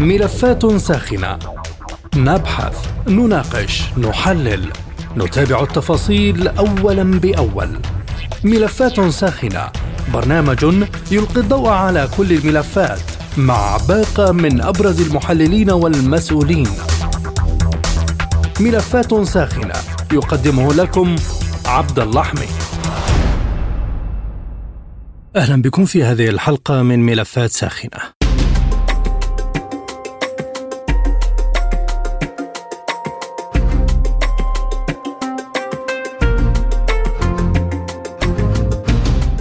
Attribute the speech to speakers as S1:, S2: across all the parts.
S1: ملفات ساخنة. نبحث نناقش نحلل. نتابع التفاصيل اولا بأول. ملفات ساخنة. برنامج يلقي الضوء على كل الملفات مع باقة من أبرز المحللين والمسؤولين. ملفات ساخنة. يقدمه لكم عبد اللحمي. أهلا بكم في هذه الحلقة من ملفات ساخنة.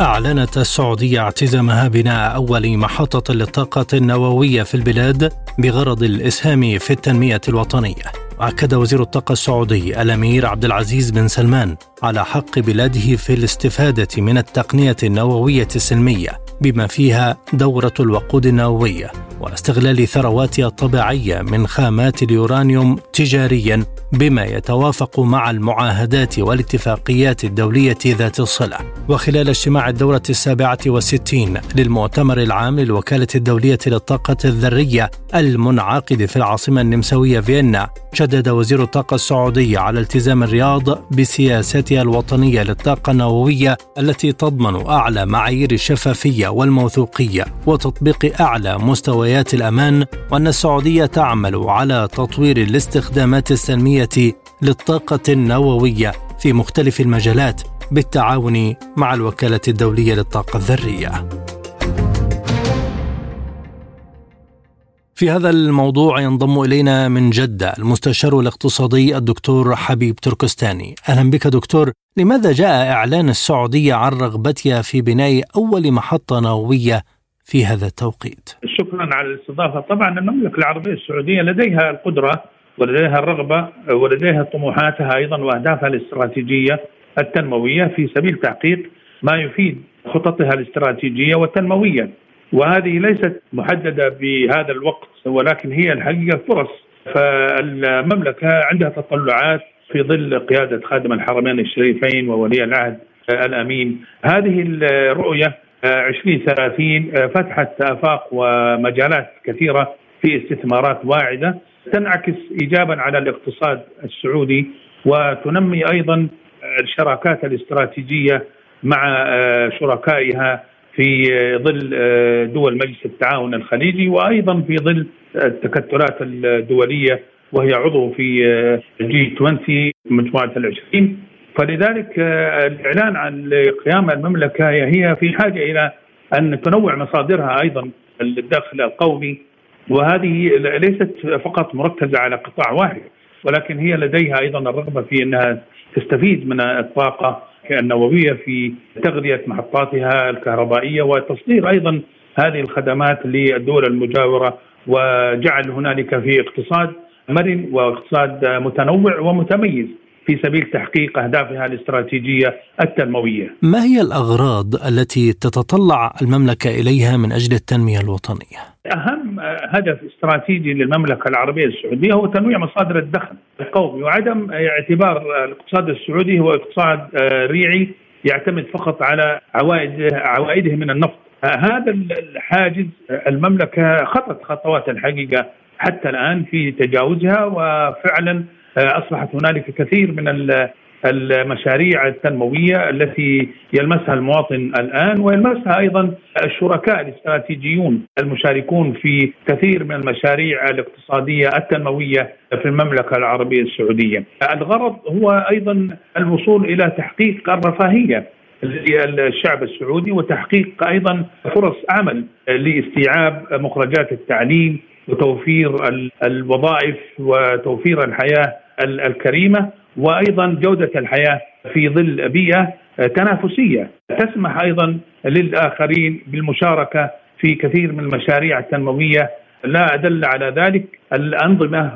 S1: أعلنت السعودية اعتزامها بناء أول محطة للطاقة النووية في البلاد بغرض الإسهام في التنمية الوطنية. أكد وزير الطاقة السعودي الأمير عبد العزيز بن سلمان على حق بلاده في الاستفادة من التقنية النووية السلمية بما فيها دورة الوقود النووية واستغلال ثرواتها الطبيعية من خامات اليورانيوم تجاريا بما يتوافق مع المعاهدات والاتفاقيات الدولية ذات الصلة. وخلال اجتماع الدورة السابعة والستين للمؤتمر العام للوكالة الدولية للطاقة الذرية المنعقد في العاصمة النمساوية فيينا شدد وزير الطاقة السعودي على التزام الرياض بسياستها الوطنية للطاقة النووية التي تضمن أعلى معايير الشفافية والموثوقية وتطبيق أعلى مستويات الأمان وأن السعودية تعمل على تطوير الاستخدامات السلمية للطاقة النووية في مختلف المجالات بالتعاون مع الوكالة الدولية للطاقة الذرية. في هذا الموضوع ينضم إلينا من جدة المستشار الاقتصادي الدكتور حبيب تركستاني. أهلا بك دكتور، لماذا جاء إعلان السعودية عن رغبتها في بناء أول محطة نووية في هذا التوقيت؟
S2: شكرا على الاستضافة، طبعا المملكة العربية السعودية لديها القدرة ولديها الرغبة ولديها طموحاتها أيضا وأهدافها الاستراتيجية التنموية في سبيل تحقيق ما يفيد خططها الاستراتيجية والتنموية وهذه ليست محددة بهذا الوقت ولكن هي الحقيقة فرص. فالمملكة عندها تطلعات في ظل قيادة خادم الحرمين الشريفين وولي العهد الأمين. هذه الرؤية 2030 فتحت آفاق ومجالات كثيرة في استثمارات واعدة تنعكس ايجابا على الاقتصاد السعودي وتنمي أيضا الشراكات الاستراتيجية مع شركائها في ظل دول مجلس التعاون الخليجي وأيضا في ظل التكتلات الدولية وهي عضو في جي 20 مجموعة العشرين. فلذلك الإعلان عن قيام المملكة هي في حاجة إلى أن تنوع مصادرها أيضا الدخل القومي. وهذه ليست فقط مركزة على قطاع واحد ولكن هي لديها أيضا الرغبة في إنها تستفيد من الطاقة النوويه في تغذية محطاتها الكهربائية وتصدير أيضا هذه الخدمات للدول المجاورة وجعل هنالك في اقتصاد مرن واقتصاد متنوع ومتميز. في سبيل تحقيق أهدافها الاستراتيجية التنموية.
S1: ما هي الأغراض التي تتطلع المملكة إليها من أجل التنمية الوطنية؟
S2: أهم هدف استراتيجي للمملكة العربية السعودية هو تنويع مصادر الدخل القومي وعدم اعتبار الاقتصاد السعودي هو اقتصاد ريعي يعتمد فقط على عوائد عوائده من النفط. هذا الحاجز المملكة خطت خطوات الحقيقة حتى الآن في تجاوزها وفعلا أصبحت هنالك كثير من المشاريع التنموية التي يلمسها المواطن الآن ويلمسها أيضا الشركاء الاستراتيجيون المشاركون في كثير من المشاريع الاقتصادية التنموية في المملكة العربية السعودية. الغرض هو أيضا الوصول إلى تحقيق الرفاهية للشعب السعودي وتحقيق أيضا فرص عمل لاستيعاب مخرجات التعليم وتوفير الوظائف وتوفير الحياة الكريمة وأيضا جودة الحياة في ظل بيئة تنافسية تسمح أيضا للآخرين بالمشاركة في كثير من المشاريع التنموية. لا أدل على ذلك الأنظمة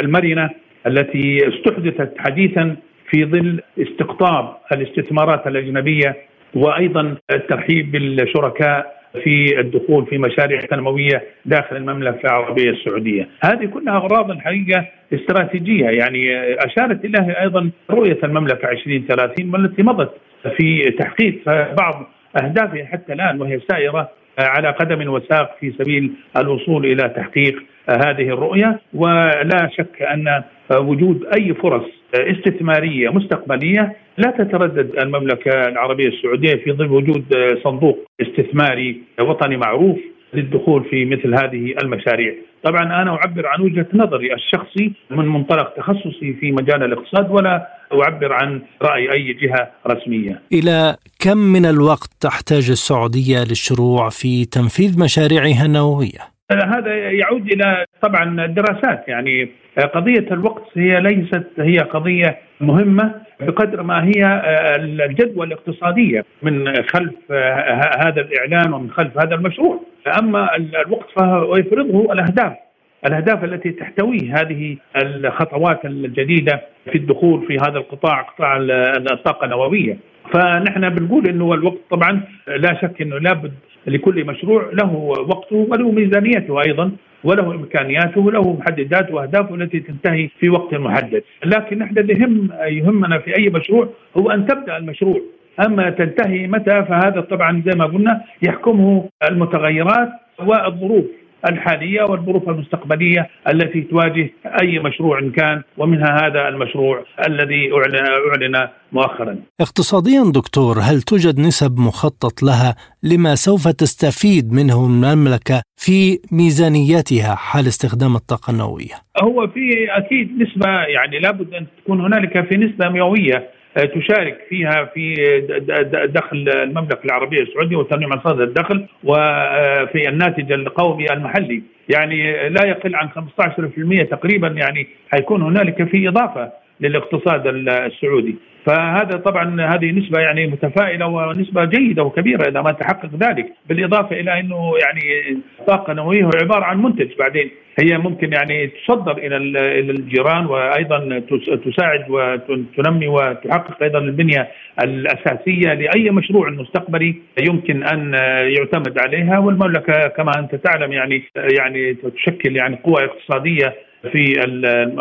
S2: المرنة التي استحدثت حديثا في ظل استقطاب الاستثمارات الأجنبية وأيضا الترحيب بالشركاء في الدخول في مشاريع تنموية داخل المملكة العربية السعودية، هذه كلها أغراض الحقيقة استراتيجية. يعني أشارت إليها أيضا رؤية المملكة 2030 والتي مضت في تحقيق بعض أهدافها حتى الآن وهي سائرة على قدم وساق في سبيل الوصول إلى تحقيق هذه الرؤية. ولا شك أن وجود أي فرص استثمارية مستقبلية لا تتردد المملكة العربية السعودية في ظل وجود صندوق استثماري وطني معروف للدخول في مثل هذه المشاريع طبعا أنا أعبر عن وجهة نظري الشخصي من منطلق تخصصي في مجال الاقتصاد ولا أعبر عن رأي أي جهة رسمية.
S1: إلى كم من الوقت تحتاج السعودية للشروع في تنفيذ مشاريعها النووية؟
S2: هذا يعود إلى طبعا الدراسات يعني قضية الوقت هي ليست هي قضية مهمة بقدر ما هي الجدوى الاقتصادية من خلف هذا الإعلان ومن خلف هذا المشروع. اما الوقت فهو يفرضه الأهداف الأهداف التي تحتوي هذه الخطوات الجديدة في الدخول في هذا القطاع قطاع الطاقة النووية. فنحن بنقول إنه الوقت طبعا لا شك إنه لابد لكل مشروع له وقته وله ميزانيته أيضا وله إمكانياته وله محدداته وأهدافه التي تنتهي في وقت محدد، لكن نحن يهم يهمنا في أي مشروع هو أن تبدأ المشروع، أما تنتهي متى؟ فهذا طبعا زي ما قلنا يحكمه المتغيرات والظروف. الحالية والظروف المستقبلية التي تواجه أي مشروع كان ومنها هذا المشروع الذي اعلن أعلن مؤخرا.
S1: اقتصاديا دكتور هل توجد نسب مخطط لها لما سوف تستفيد منه المملكة في ميزانيتها حال استخدام الطاقة النووية؟
S2: هو في أكيد نسبة يعني لابد أن تكون هنالك في نسبة مئوية تشارك فيها في دخل المملكة العربية السعودية وتنميه مصادر الدخل وفي الناتج القومي المحلي. يعني لا يقل عن 15% تقريبا يعني حيكون هنالك في إضافة للاقتصاد السعودي. فهذا طبعا هذه نسبة يعني متفائلة ونسبة جيدة وكبيرة إذا ما تحقق ذلك بالإضافة إلى إنه يعني الطاقه النوويه هو عبارة عن منتج بعدين. هي ممكن يعني تصدر إلى إلى الجيران وأيضا تساعد وتنمي وتحقق أيضا البنية الأساسية لأي مشروع مستقبلي يمكن أن يعتمد عليها والمملكة كما أنت تعلم يعني يعني تشكل يعني قوه اقتصادية في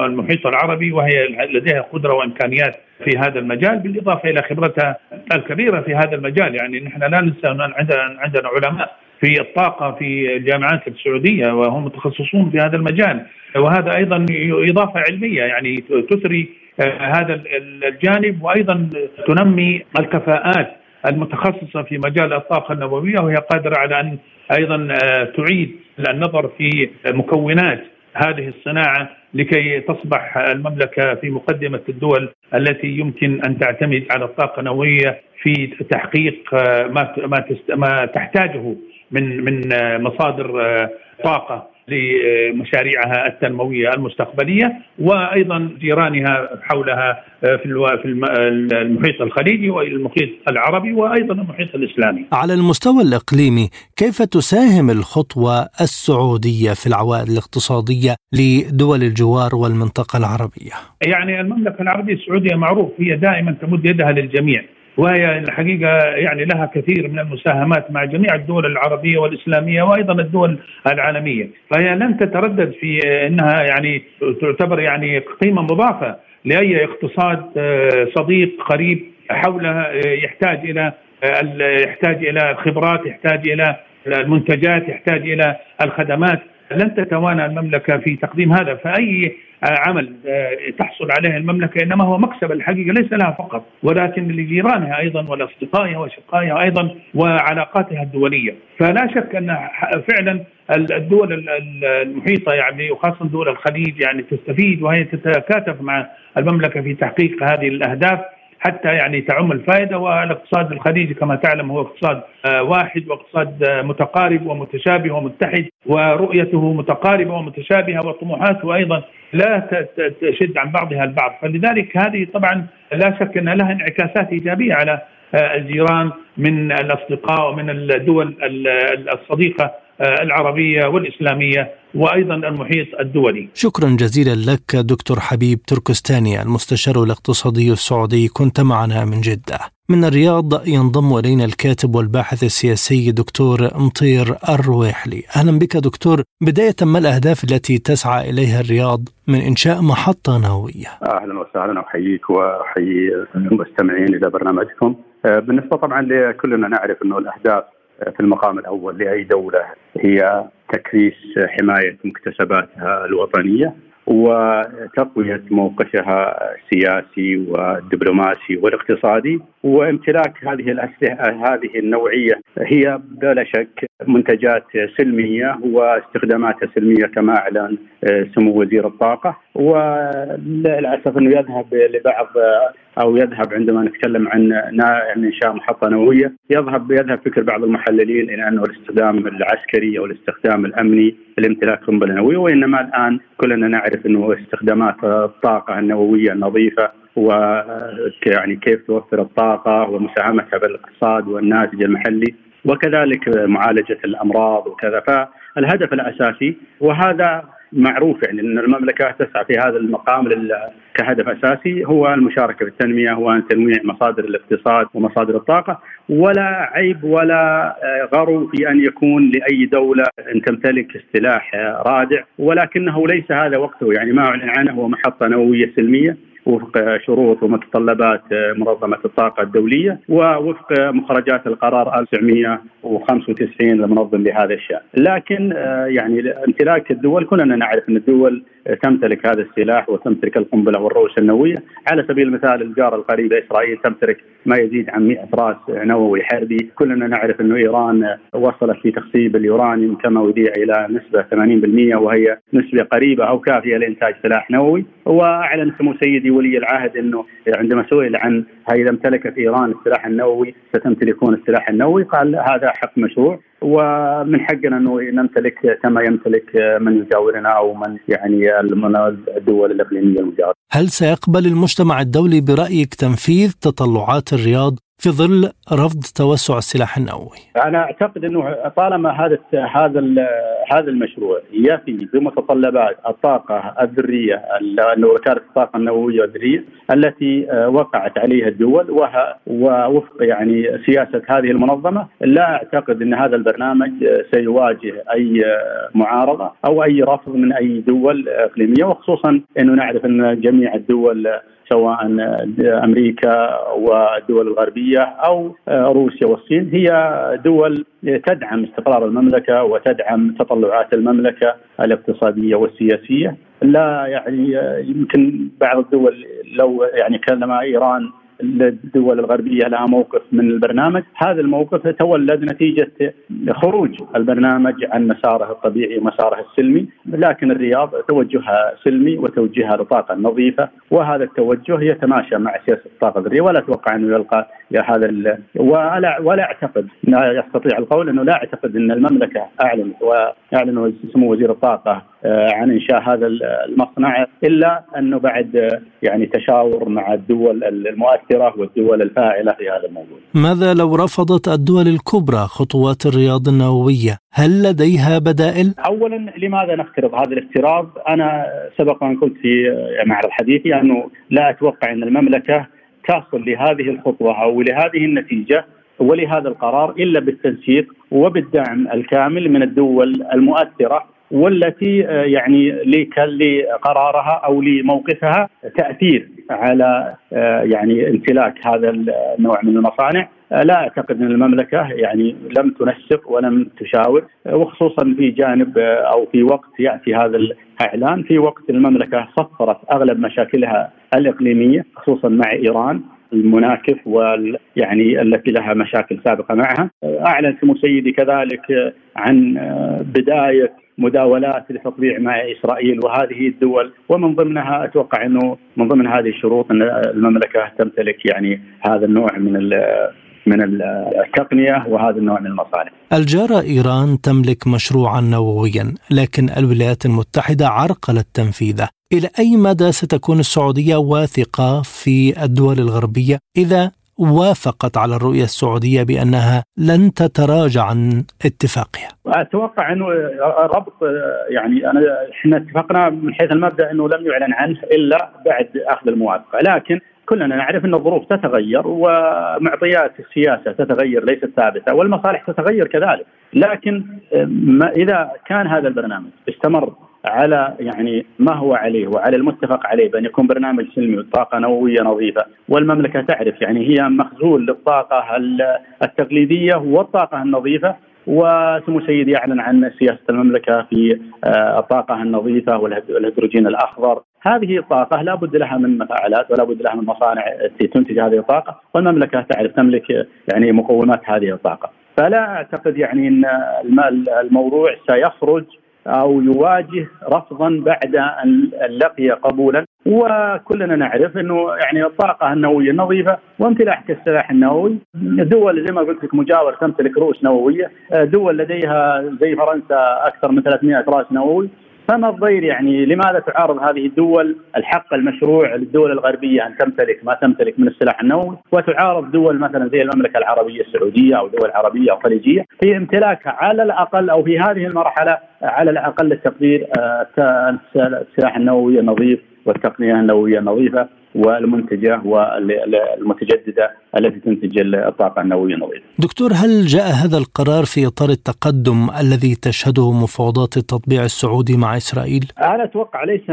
S2: المحيط العربي وهي لديها قدرة وإمكانيات في هذا المجال بالإضافة إلى خبرتها الكبيرة في هذا المجال. يعني نحن لا ننسى أن عندنا عندنا علماء في الطاقة في الجامعات السعودية وهم متخصصون في هذا المجال. وهذا أيضا إضافة علمية يعني تثري هذا الجانب وأيضا تنمي الكفاءات المتخصصة في مجال الطاقة النووية وهي قادرة على أن أيضا تعيد النظر في مكونات هذه الصناعة لكي تصبح المملكة في مقدمة الدول التي يمكن أن تعتمد على الطاقه النوويه في تحقيق ما ما تحتاجه من من مصادر طاقة. لمشاريعها التنموية المستقبلية وأيضا جيرانها حولها في في المحيط الخليجي والمحيط العربي وأيضا المحيط الإسلامي.
S1: على المستوى الإقليمي كيف تساهم الخطوة السعودية في العوائد الاقتصادية لدول الجوار والمنطقة العربية؟
S2: يعني المملكة العربية السعودية معروف هي دائما تمد يدها للجميع. وهي الحقيقة يعني لها كثير من المساهمات مع جميع الدول العربية والإسلامية وأيضا الدول العالمية، فهي لن تتردد في إنها يعني تعتبر يعني قيمة مضافة لأي اقتصاد صديق قريب حولها يحتاج إلى يحتاج إلى الخبرات، يحتاج إلى المنتجات، يحتاج إلى الخدمات، لن تتوانى المملكة في تقديم هذا، فأي عمل تحصل عليه المملكة إنما هو مكسب الحقيقة ليس لها فقط ولكن لجيرانها أيضا ولاصدقائها واشقائها أيضا وعلاقاتها الدولية، فلا شك أن فعلا الدول المحيطة يعني وخاصة دول الخليج يعني تستفيد وهي تتكاتف مع المملكة في تحقيق هذه الأهداف. حتى يعني تعم الفائدة والاقتصاد الخليجي كما تعلم هو اقتصاد واحد واقتصاد متقارب ومتشابه ومتحد ورؤيته متقاربة ومتشابهة وطموحاته أيضا لا تشد عن بعضها البعض. فلذلك هذه طبعا لا شك ان لها انعكاسات إيجابية على الجيران من الأصدقاء ومن الدول الصديقة العربية والإسلامية وأيضا المحيط الدولي.
S1: شكرا جزيلا لك دكتور حبيب تركستاني المستشار الاقتصادي السعودي كنت معنا من جدة. من الرياض ينضم إلينا الكاتب والباحث السياسي دكتور مطير الرويحلي. أهلا بك دكتور، بداية ما الأهداف التي تسعى إليها الرياض من إنشاء محطة نووية؟
S3: أهلا وسهلا أحييك وأحيي المستمعين إلى برنامجكم. بالنسبة طبعا لكلنا نعرف إنه الأهداف في المقام الأول لأي دولة هي تكريس حماية مكتسباتها الوطنية وتقوية موقفها السياسي والدبلوماسي والاقتصادي وامتلاك هذه الأسلحة هذه النوعية هي بلا شك منتجات سلمية واستخداماتها سلمية كما أعلن سمو وزير الطاقة. وللأسف إنه يذهب لبعض أو يذهب عندما نتكلم عن عن انشاء محطة نووية يذهب يذهب فكر بعض المحللين إلى أنه الاستخدام العسكري أو الاستخدام الأمني لامتلاك قنبلة نووية وإنما الآن كلنا نعرف إنه استخدامات الطاقة النووية النظيفة و يعني كيف توفر الطاقة ومساهمتها بالاقتصاد والناتج المحلي وكذلك معالجة الأمراض وكذا. فالهدف الأساسي وهذا معروف يعني إن المملكة تسعى في هذا المقام كهدف أساسي هو المشاركة في التنمية هو تنويع مصادر الاقتصاد ومصادر الطاقة ولا عيب ولا غرو في أن يكون لأي دولة إن تمتلك سلاح رادع ولكنه ليس هذا وقته يعني ما أعلن عنه هو محطة نووية سلمية. وفق شروط ومتطلبات منظمة الطاقة الدولية ووفق مخرجات القرار 1995 المنظم لهذا الشأن. لكن يعني امتلاك الدول كلنا نعرف أن الدول تمتلك هذا السلاح وتمتلك القنبلة والروس النووية، على سبيل المثال الجاره القريبه اسرائيل تمتلك ما يزيد عن 100 راس نووي حربي، كلنا نعرف إنه إيران وصلت في تخصيب اليورانيوم كما وديع إلى نسبة 80% وهي نسبة قريبة أو كافية لإنتاج سلاح نووي، وأعلن سمو سيدي ولي العهد إنه عندما سئل عن إذا امتلكت إيران السلاح النووي ستمتلكون السلاح النووي، قال هذا حق مشروع. ومن حقنا إنه نمتلك كما يمتلك من يجاورنا أو من يعني الدول الإقليمية المجاورة.
S1: هل سيقبل المجتمع الدولي برأيك تنفيذ تطلعات الرياض في ظل رفض توسع السلاح النووي؟
S3: أنا أعتقد أنه طالما هذا هذا هذا المشروع يفي بمتطلبات الطاقة الذرية وكالة الطاقة النووية الذرية التي وقعت عليها الدول ووفق يعني سياسة هذه المنظمة لا أعتقد أن هذا البرنامج سيواجه أي معارضة أو أي رفض من أي دول إقليمية وخصوصا أنه نعرف أن جميع الدول سواء أمريكا والدول الغربية أو روسيا والصين هي دول تدعم استقرار المملكة وتدعم تطلعات المملكة الاقتصادية والسياسية. لا يعني يمكن بعض الدول لو يعني كلم إيران الدول الغربية لها موقف من البرنامج، هذا الموقف تولد نتيجة خروج البرنامج عن مساره الطبيعي ومساره السلمي، لكن الرياض توجهها سلمي وتوجهها للطاقه النظيفه، وهذا التوجه يتماشى مع سياسة الطاقه الذريه ولا أتوقع أنه يلقى هذا ولا ولا أعتقد يستطيع القول أنه لا أعتقد أن المملكة أعلنت واعلن سمو وزير الطاقة عن إنشاء هذا المصنع إلا أنه بعد يعني تشاور مع الدول المؤثره والدول الفاعلة في هذا الموضوع.
S1: ماذا لو رفضت الدول الكبرى خطوات الرياض النووية؟ هل لديها بدائل؟
S3: اولا لماذا نفترض هذا الافتراض؟ أنا سبق أن قلت في معرض حديثي أنه لا أتوقع أن المملكة تصل لهذه الخطوة أو لهذه النتيجة ولهذا القرار إلا بالتنسيق وبالدعم الكامل من الدول المؤثرة والتي يعني لقرارها أو لموقفها تأثير على يعني امتلاك هذا النوع من المصانع. لا أعتقد أن المملكة يعني لم تنسق ولم تشاور. وخصوصا في جانب أو في وقت يأتي هذا الإعلان في وقت المملكة صفرت أغلب مشاكلها الإقليمية خصوصا مع إيران المناكف وال يعني التي لها مشاكل سابقة معها. اعلن سمو سيدي كذلك عن بداية مداولات لتطبيع مع إسرائيل وهذه الدول ومن ضمنها أتوقع إنه من ضمن هذه الشروط أن المملكة تمتلك يعني هذا النوع من من التقنية وهذا النوع من المصالح.
S1: الجاره إيران تملك مشروعا نوويا، لكن الولايات المتحدة عرقلت تنفيذه. إلى أي مدى ستكون السعودية واثقة في الدول الغربية إذا وافقت على الرؤية السعودية بأنها لن تتراجع عن اتفاقها؟
S3: أتوقع إنه ربط يعني أنا إحنا اتفقنا من حيث المبدأ إنه لم يعلن عنه إلا بعد أخذ الموافقة، لكن كلنا نعرف إن الظروف تتغير ومعطيات السياسة تتغير ليست ثابتة والمصالح تتغير كذلك، لكن ما إذا كان هذا البرنامج استمر على يعني ما هو عليه وعلى المتفق عليه بأن يكون برنامج سلمي وطاقة نووية نظيفة. والمملكة تعرف يعني هي مخزون للطاقة التقليدية والطاقة النظيفة. وسمو سيدي يعلن عن سياسة المملكة في آه، الطاقة النظيفة والهيدروجين الأخضر. هذه الطاقة لا بد لها من مفاعلات ولا بد لها من مصانع تنتج هذه الطاقة. والمملكة تعرف تملك يعني مقومات هذه الطاقة. فلا أعتقد يعني أن الموضوع سيخرج أو يواجه رفضا بعد أن لقي قبولا. وكلنا نعرف إنه يعني الطاقة النووية النظيفة وامتلاك السلاح النووي. دول زي ما قلت لك مجاور تمتلك رؤوس نووية. دول لديها زي فرنسا أكثر من 300 راس نووي. فما الضير يعني؟ لماذا تعارض هذه الدول الحق المشروع للدول الغربية أن تمتلك ما تمتلك من السلاح النووي؟ وتعارض دول مثلا زي المملكة العربية السعودية أو دول عربية أو خليجية في امتلاكها على الأقل أو في هذه المرحلة على الأقل التقدير آه، السلاح النووي النظيف والتقنية النووية النظيفة. والمنتجة والمتجددة التي تنتج الطاقه النووية النظيفه.
S1: دكتور هل جاء هذا القرار في إطار التقدم الذي تشهده مفاوضات التطبيع السعودي مع إسرائيل؟
S3: أنا أتوقع ليس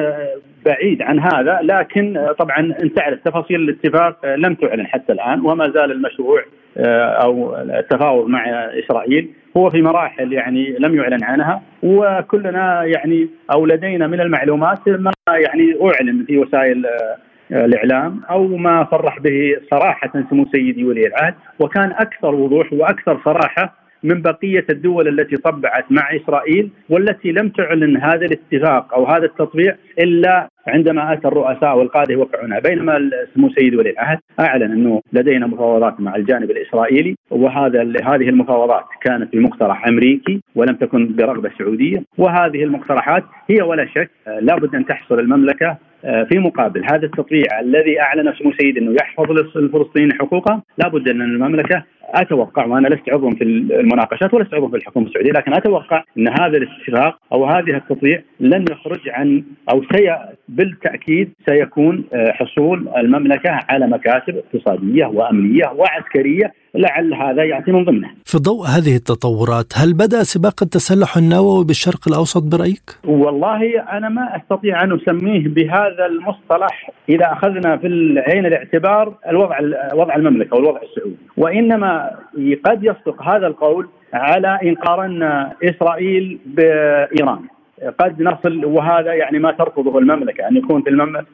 S3: بعيد عن هذا لكن طبعا انت تعرف تفاصيل الاتفاق لم تعلن حتى الآن وما زال المشروع آه، أو التفاوض مع إسرائيل هو في مراحل يعني لم يعلن عنها وكلنا يعني أو لدينا من المعلومات ما يعني أعلن في وسائل آه، الإعلام أو ما صرح به صراحة سمو سيدي ولي العهد وكان أكثر وضوح وأكثر صراحة من بقية الدول التي طبعت مع إسرائيل والتي لم تعلن هذا الاتفاق أو هذا التطبيع إلا عندما أتى الرؤساء والقادة يوقعونها. بينما سمو سيد ولي العهد أعلن أنه لدينا مفاوضات مع الجانب الإسرائيلي وهذا هذه المفاوضات كانت بمقترح أمريكي ولم تكن برغبة سعودية وهذه المقترحات هي ولا شك لابد أن تحصل المملكة آه، في مقابل. هذا التطبيع الذي أعلن سمو سيد إنه يحفظ للفلسطينيين حقوقهم لابد أن المملكة أتوقع وأنا لست عضوا في المناقشات ولست عضوا في الحكومة السعودية لكن أتوقع إن هذا الاتفاق أو هذه التطبيع لن يخرج عن أو سي بالتأكيد سيكون آه، حصول المملكة على مكاسب اقتصادية وأمنية وعسكرية لعل هذا ياتي من ضمنه.
S1: في ضوء هذه التطورات هل بدا سباق التسلح النووي بالشرق الأوسط برأيك؟
S3: والله أنا ما أستطيع أن أسميه بهذا المصطلح إذا أخذنا في عين الاعتبار الوضع وضع المملكة والوضع السعودي، وإنما قد يصدق هذا القول على إن قارنا إسرائيل بإيران. قد نصل وهذا يعني ما ترفضه المملكة أن يكون في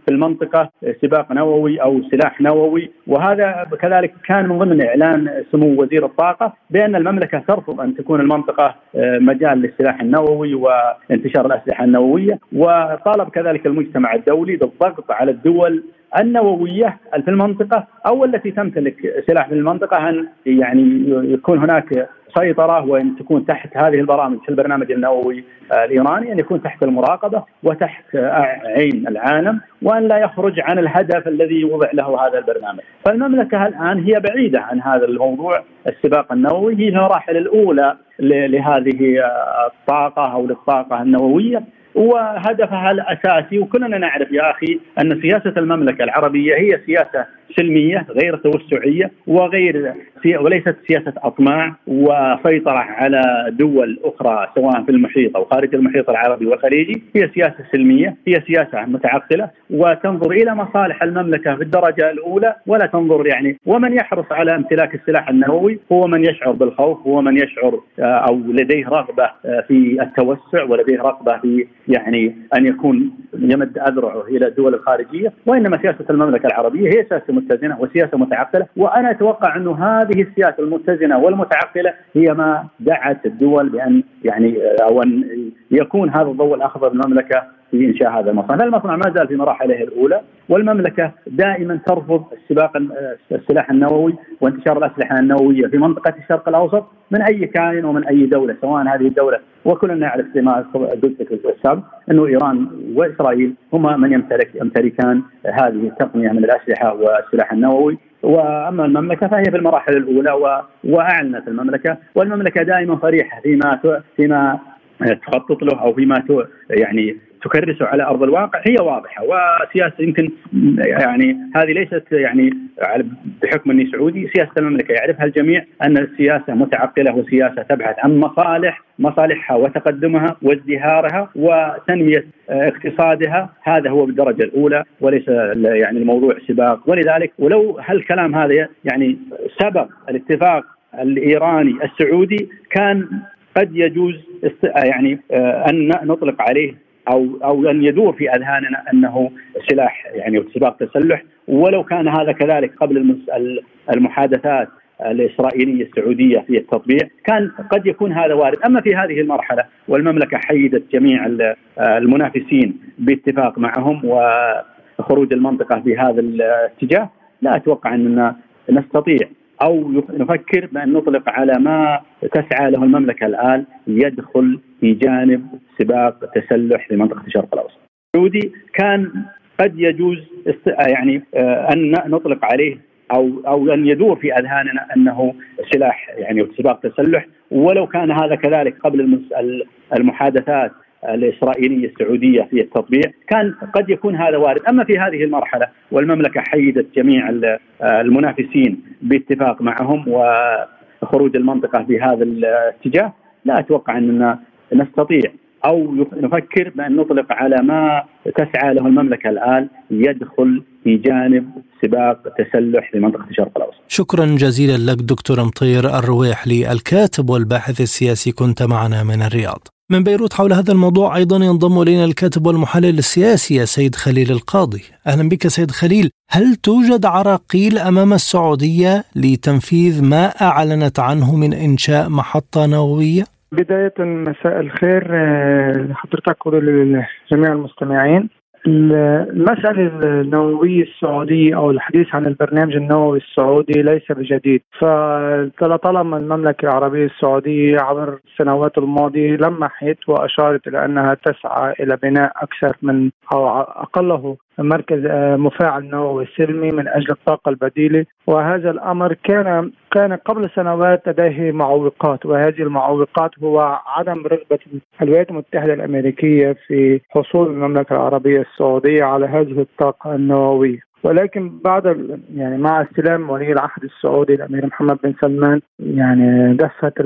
S3: في المنطقة سباق نووي أو سلاح نووي. وهذا كذلك كان من ضمن إعلان سمو وزير الطاقة بأن المملكة ترفض أن تكون المنطقة آه، مجال للسلاح النووي وانتشار الأسلحة النووية. وطالب كذلك المجتمع الدولي بالضغط على الدول النووية في المنطقة أو التي تمتلك سلاح في المنطقة أن يعني يكون هناك سيطره وإن تكون تحت هذه البرامج في البرنامج النووي الإيراني أن يكون تحت المراقبة وتحت عين العالم وأن لا يخرج عن الهدف الذي وضع له هذا البرنامج. فالمملكة الآن هي بعيدة عن هذا الموضوع السباق النووي هي المراحل الأولى لهذه الطاقة أو للطاقة النووية وهدفها الأساسي وكلنا نعرف يا أخي أن سياسة المملكة العربية هي سياسة سلمية غير توسعية وغير وليست سياسة أطماع وسيطرة على دول أخرى سواء في المحيط أو خارج المحيط العربي والخليجي، هي سياسة سلمية، هي سياسة متعقلة وتنظر إلى مصالح المملكة في الدرجة الأولى ولا تنظر يعني ومن يحرص على امتلاك السلاح النووي هو من يشعر بالخوف، هو من يشعر آه، أو لديه رغبة آه، في التوسع ولديه رغبة في يعني أن يكون يمد أذرعه إلى الدول الخارجية، وإنما سياسة المملكة العربية هي سياسة متزنة وسياسة متعقلة. وأنا أتوقع انه هذه السياسة المتزنة والمتعقلة هي ما دعت الدول بأن يعني أو أن يكون هذا الضوء الأخضر للمملكة في انشاء هذا المصنع، المصنع ما زال في مراحله الأولى والمملكة دائما ترفض السباق السلاح النووي وانتشار الأسلحة النووية في منطقة الشرق الأوسط من أي كائن ومن أي دولة سواء هذه الدولة. وكلنا نعرف زي ما قلت في السابق إنه إيران وإسرائيل هما من يمتلك يمتلكان هذه التقنية من الأسلحة والسلاح النووي. وأما المملكة فهي في المراحل الأولى. وأعلنت المملكة. والمملكة دائما صريحة فيما فيما تخطط له أو فيما يعني تكرسه على أرض الواقع هي واضحة وسياسة يمكن يعني هذه ليست يعني بحكم أني سعودي سياسة المملكة يعرفها الجميع أن السياسة متعقلة وسياسة تبحث عن مصالح مصالحها وتقدمها وازدهارها وتنمية اقتصادها هذا هو بالدرجة الأولى وليس يعني الموضوع سباق. ولذلك ولو هالكلام هذا يعني سبق الاتفاق الإيراني السعودي كان قد يجوز يعني أن نطلق عليه أو أو أن يدور في أذهاننا أنه سلاح يعني سباق تسلح ولو كان هذا كذلك قبل المحادثات الإسرائيلية السعودية في التطبيع كان قد يكون هذا وارد، أما في هذه المرحلة والمملكة حيدت جميع المنافسين باتفاق معهم وخروج المنطقة بهذا الاتجاه، لا أتوقع أننا نستطيع أو نفكر بأن نطلق على ما تسعى له المملكة الآن يدخل في جانب سباق تسلح في منطقه الشرق الأوسط. السعودي كان قد يجوز يعني آه، أن نطلق عليه أو أو أن يدور في أذهاننا أنه سلاح يعني سباق تسلح ولو كان هذا كذلك قبل المحادثات الإسرائيلية السعودية في التطبيع كان قد يكون هذا وارد أما في هذه المرحلة والمملكة حيدت جميع المنافسين باتفاق معهم وخروج المنطقة بهذا الاتجاه لا أتوقع أننا نستطيع أو نفكر بأن نطلق على ما تسعى له المملكة الآن يدخل في جانب سباق تسلح في منطقه الشرق الأوسط.
S1: شكرا جزيلا لك دكتور مطير الرويحلي الكاتب والباحث السياسي كنت معنا من الرياض. من بيروت حول هذا الموضوع أيضا ينضم إلينا الكاتب والمحلل السياسي سيد خليل القاضي. أهلا بك سيد خليل، هل توجد عراقيل أمام السعودية لتنفيذ ما أعلنت عنه من إنشاء محطة نووية؟
S4: بداية مساء الخير آه، لحضرتك ولجميع المستمعين المسألة النووية السعودية أو الحديث عن البرنامج النووي السعودي ليس بجديد. فطالما المملكة العربية السعودية عبر السنوات الماضية لمحت وأشارت إلى أنها تسعى إلى بناء أكثر من أو أقله مركز آه، مفاعل نووي سلمي من أجل الطاقة البديلة. وهذا الأمر كان كان قبل سنوات لديه معوقات. وهذه المعوقات هو عدم رغبة الولايات المتحدة الأمريكية في حصول المملكة العربية السعودية على هذه الطاقة النووية. ولكن بعد يعني مع استلام ولي العهد السعودي الأمير محمد بن سلمان يعني دفت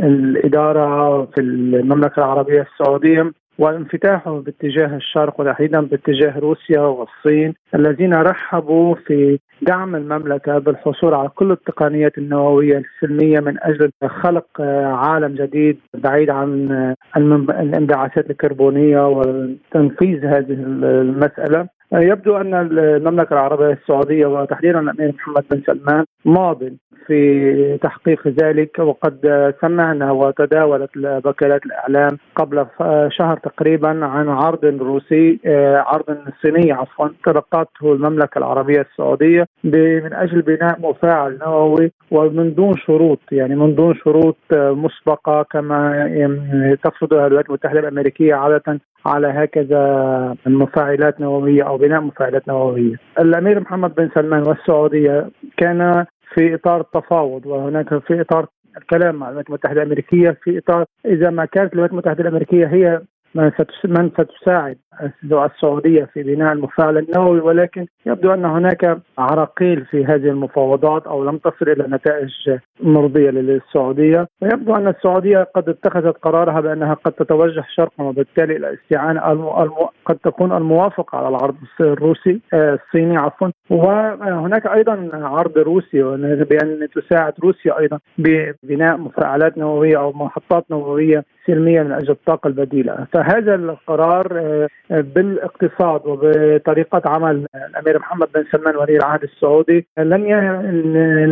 S4: الإدارة في المملكة العربية السعودية وانفتاحه باتجاه الشرق وتحديدا باتجاه روسيا والصين الذين رحبوا في دعم المملكة بالحصول على كل التقنيات النووية السلمية من أجل خلق عالم جديد بعيد عن الانبعاثات الكربونية وتنفيذ هذه المسألة. يبدو أن المملكة العربية السعودية وتحديدا الأمير محمد بن سلمان ماض في تحقيق ذلك وقد سمعنا وتداولت وكالات الإعلام قبل شهر تقريبا عن عرض روسي عرض صيني عفوا تلقته المملكة العربية السعودية من أجل بناء مفاعل نووي ومن دون شروط يعني من دون شروط مسبقة كما تفرضها الولايات المتحدة الأمريكية عادة على هكذا مفاعلات نووية أو بناء مفاعلات نووية. الأمير محمد بن سلمان والسعودية كان في إطار التفاوض وهناك في إطار الكلام مع الولايات المتحدة الأمريكية في إطار إذا ما كانت الولايات المتحدة الأمريكية هي من ستساعد السعودية في بناء المفاعل النووي ولكن يبدو أن هناك عراقيل في هذه المفاوضات أو لم تصل إلى نتائج مرضية للسعودية. ويبدو أن السعودية قد اتخذت قرارها بأنها قد تتوجه شرقا وبالتالي إلى استعانه المو... المو... قد تكون الموافقة على العرض الروسي آه، الصيني عفوا. وهناك أيضا عرض روسي بان تساعد روسيا أيضا ببناء مفاعلات نووية أو محطات نووية من أجل الطاقة البديلة فهذا القرار آه، بالاقتصاد وبطريقة عمل الأمير محمد بن سلمان ولي العهد السعودي لن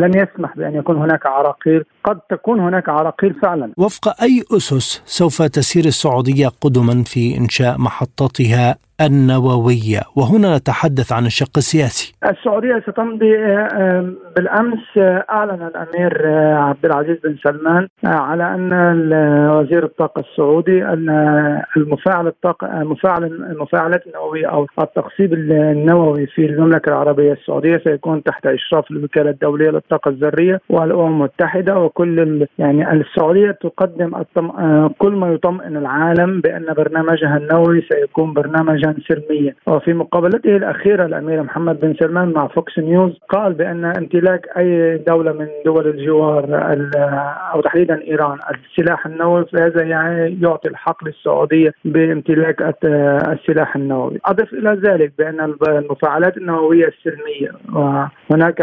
S4: لن يسمح بأن يكون هناك عراقيل، قد تكون هناك عراقيل فعلا.
S1: وفق أي أسس سوف تسير السعودية قدما في إنشاء محطتها النووية. وهنا نتحدث عن الشق السياسي.
S4: السعودية ستمضي آه، بالأمس آه، أعلن الأمير آه، عبد العزيز بن سلمان على أن وزير الطاقة السعودي أن المفاعل الطاقة مفاعل المفاعلات النووية أو التقصيب النووي في المملكة العربية السعودية سيكون تحت إشراف الوكالة الدولية للطاقة الذرية والأمم المتحدة. وكل يعني السعودية تقدم كل ما يطمئن العالم بأن برنامجها النووي سيكون برنامج برنامجا سلميا وفي مقابلته الأخيرة الأمير محمد بن سلمان مع فوكس نيوز قال بأن امتلاك أي دولة من دول الجوار أو تحديدا إيران السلاح النووي فهذا يعني يعطي الحق للسعودية بامتلاك السلاح النووي. أضف إلى ذلك بأن المفاعلات النووية السلمية وهناك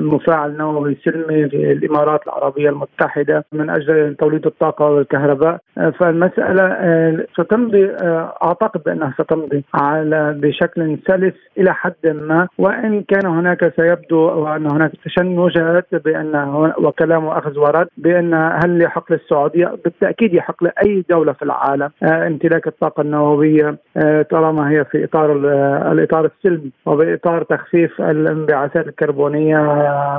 S4: مفاعل نووي سلمي في الإمارات العربية المتحدة من أجل توليد الطاقة والكهرباء. فالمسألة آه، ستمضي آه، أعتقد بأنها ستمضي على بشكل سلس إلى حد ما. وإن كان هناك سيبدو أن هناك تشنجات بأن وكلام أخذ ورد بأن هل يحق للسعودية بالتأكيد يحق لأي دولة في العالم. آه، امتلاك الطاقة النووية طالما هي في إطار الإطار السلمي وبإطار تخفيف الانبعاثات الكربونية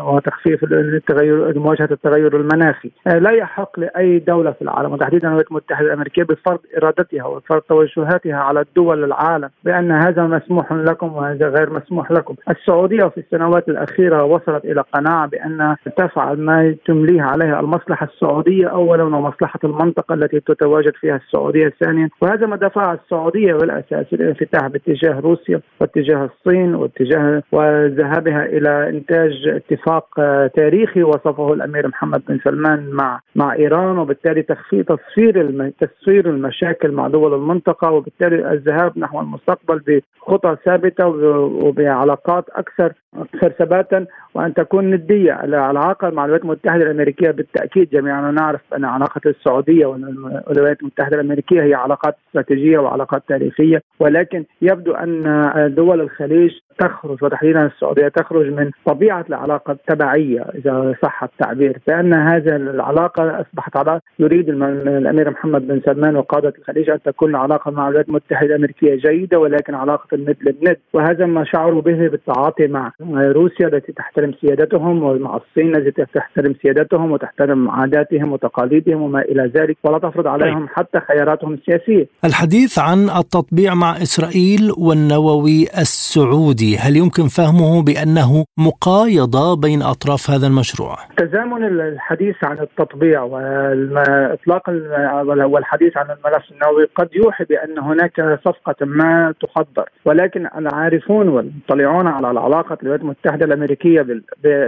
S4: وتخفيف التغير مواجهة التغير المناخي. لا يحق لأي دولة في العالم. وتحديدا الولايات المتحدة الأمريكية بفرض إرادتها وفرض توجهاتها على الدول العالم بأن هذا مسموح لكم وهذا غير مسموح لكم السعودية في السنوات الأخيرة وصلت إلى قناعة بأن تفعل ما تمليه عليها المصلحة السعودية أولا ومصلحة المنطقة التي تتواجد فيها السعودية ثانيا وهذا ما دفع السعودية بالأساس الانفتاح باتجاه روسيا واتجاه الصين واتجاه وذهابها إلى إنتاج اتفاق تاريخي وصفه الأمير محمد بن سلمان مع مع إيران وبالتالي تخفيف تصفير. تسوير المشاكل مع دول المنطقة وبالتالي الذهاب نحو المستقبل بخطى ثابتة وبعلاقات أكثر أكثر ثباتا وأن تكون ندية العلاقة مع الولايات المتحدة الأمريكية. بالتأكيد جميعنا نعرف أن علاقة السعودية والولايات المتحدة الأمريكية هي علاقات استراتيجية وعلاقات تاريخية. ولكن يبدو أن دول الخليج تخرج وتحديدا السعودية تخرج من طبيعة العلاقة التبعية إذا صح التعبير. لأن هذه العلاقة أصبحت علاقه يريد الأمير محمد بن سلمان وقادة الخليج أن تكون العلاقه مع الولايات المتحدة الأمريكية. جيدة ولكن علاقة الند للند وهذا ما شعروا به بالتعاطي مع روسيا التي تحترم سيادتهم ومع الصين التي تحترم سيادتهم وتحترم عاداتهم وتقاليدهم وما إلى ذلك ولا تفرض عليهم طيب. حتى خياراتهم السياسية.
S1: الحديث عن التطبيع مع إسرائيل والنووي السعودي هل يمكن فهمه بأنه مقايضة بين أطراف هذا المشروع؟
S4: تزامن الحديث عن التطبيع وإطلاق والحديث عن الملف النووي قد يوحي بأن هناك صفقة ما تحضر ولكن العارفون والمطلعون على العلاقة الولايات المتحدة الأمريكية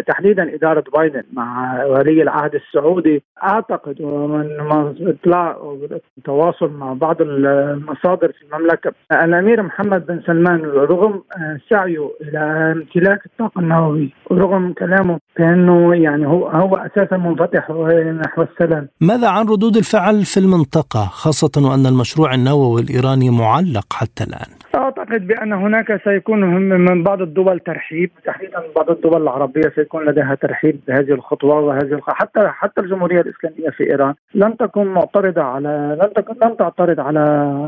S4: تحديدا إدارة بايدن مع ولي العهد السعودي أعتقد ومن إطلاع والتواصل مع بعض المصادر في المملكة الأمير محمد بن سلمان رغم سعي سعيه إلى امتلاك الطاقة النووي رغم كلامه كانه يعني هو هو أساسا منفتح نحو السلام.
S1: ماذا عن ردود الفعل في المنطقة خاصة وأن المشروع النووي الإيراني معلق حتى الآن؟
S4: أعتقد بأن هناك سيكون من بعض الدول ترحيب تحديدا بعض الدول العربية سيكون لديها ترحيب بهذه الخطوة وهذه الخ... حتى حتى الجمهورية الإسلامية في إيران. لن تكون معترضة على لن تكون لن تعترض على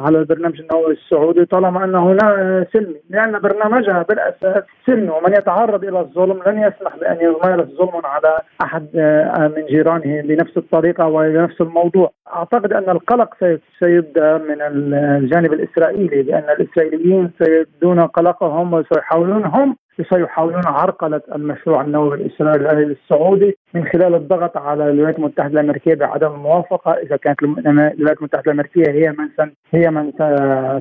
S4: على البرنامج النووي السعودي طالما انه لا سلمي لأن برنامجها بالأساس سلمي ومن يتعرض إلى الظلم لن يسمح بأن يمارس ظلم على أحد آه، من جيرانه بنفس الطريقة ونفس الموضوع. أعتقد أن القلق سيبدأ من الجانب الاسرائيلي لأن الاسرائيليين سيبدون قلقهم وسيحاولون هم سيحاولون عرقلة المشروع النووي الإسرائيلي السعودي من خلال الضغط على الولايات المتحدة الأمريكية بعدم الموافقة. إذا كانت الولايات المتحدة الأمريكية هي من هي من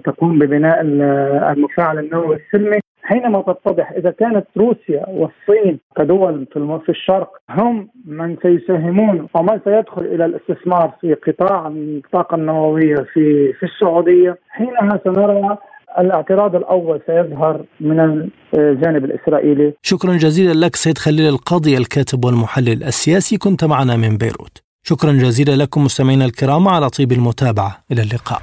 S4: تقوم ببناء المفاعل النووي السلمي. حينما تتضح إذا كانت روسيا والصين كدول في الشرق هم من سيساهمون ومن سيدخل إلى الاستثمار في قطاع الطاقة النووية في في السعودية حينها سنرى الاعتراض الأول سيظهر من الجانب الإسرائيلي.
S1: شكرا جزيلا لك سيد خليل القاضي الكاتب والمحلل السياسي كنت معنا من بيروت. شكرا جزيلا لكم مستمعينا الكرام على طيب المتابعة إلى اللقاء.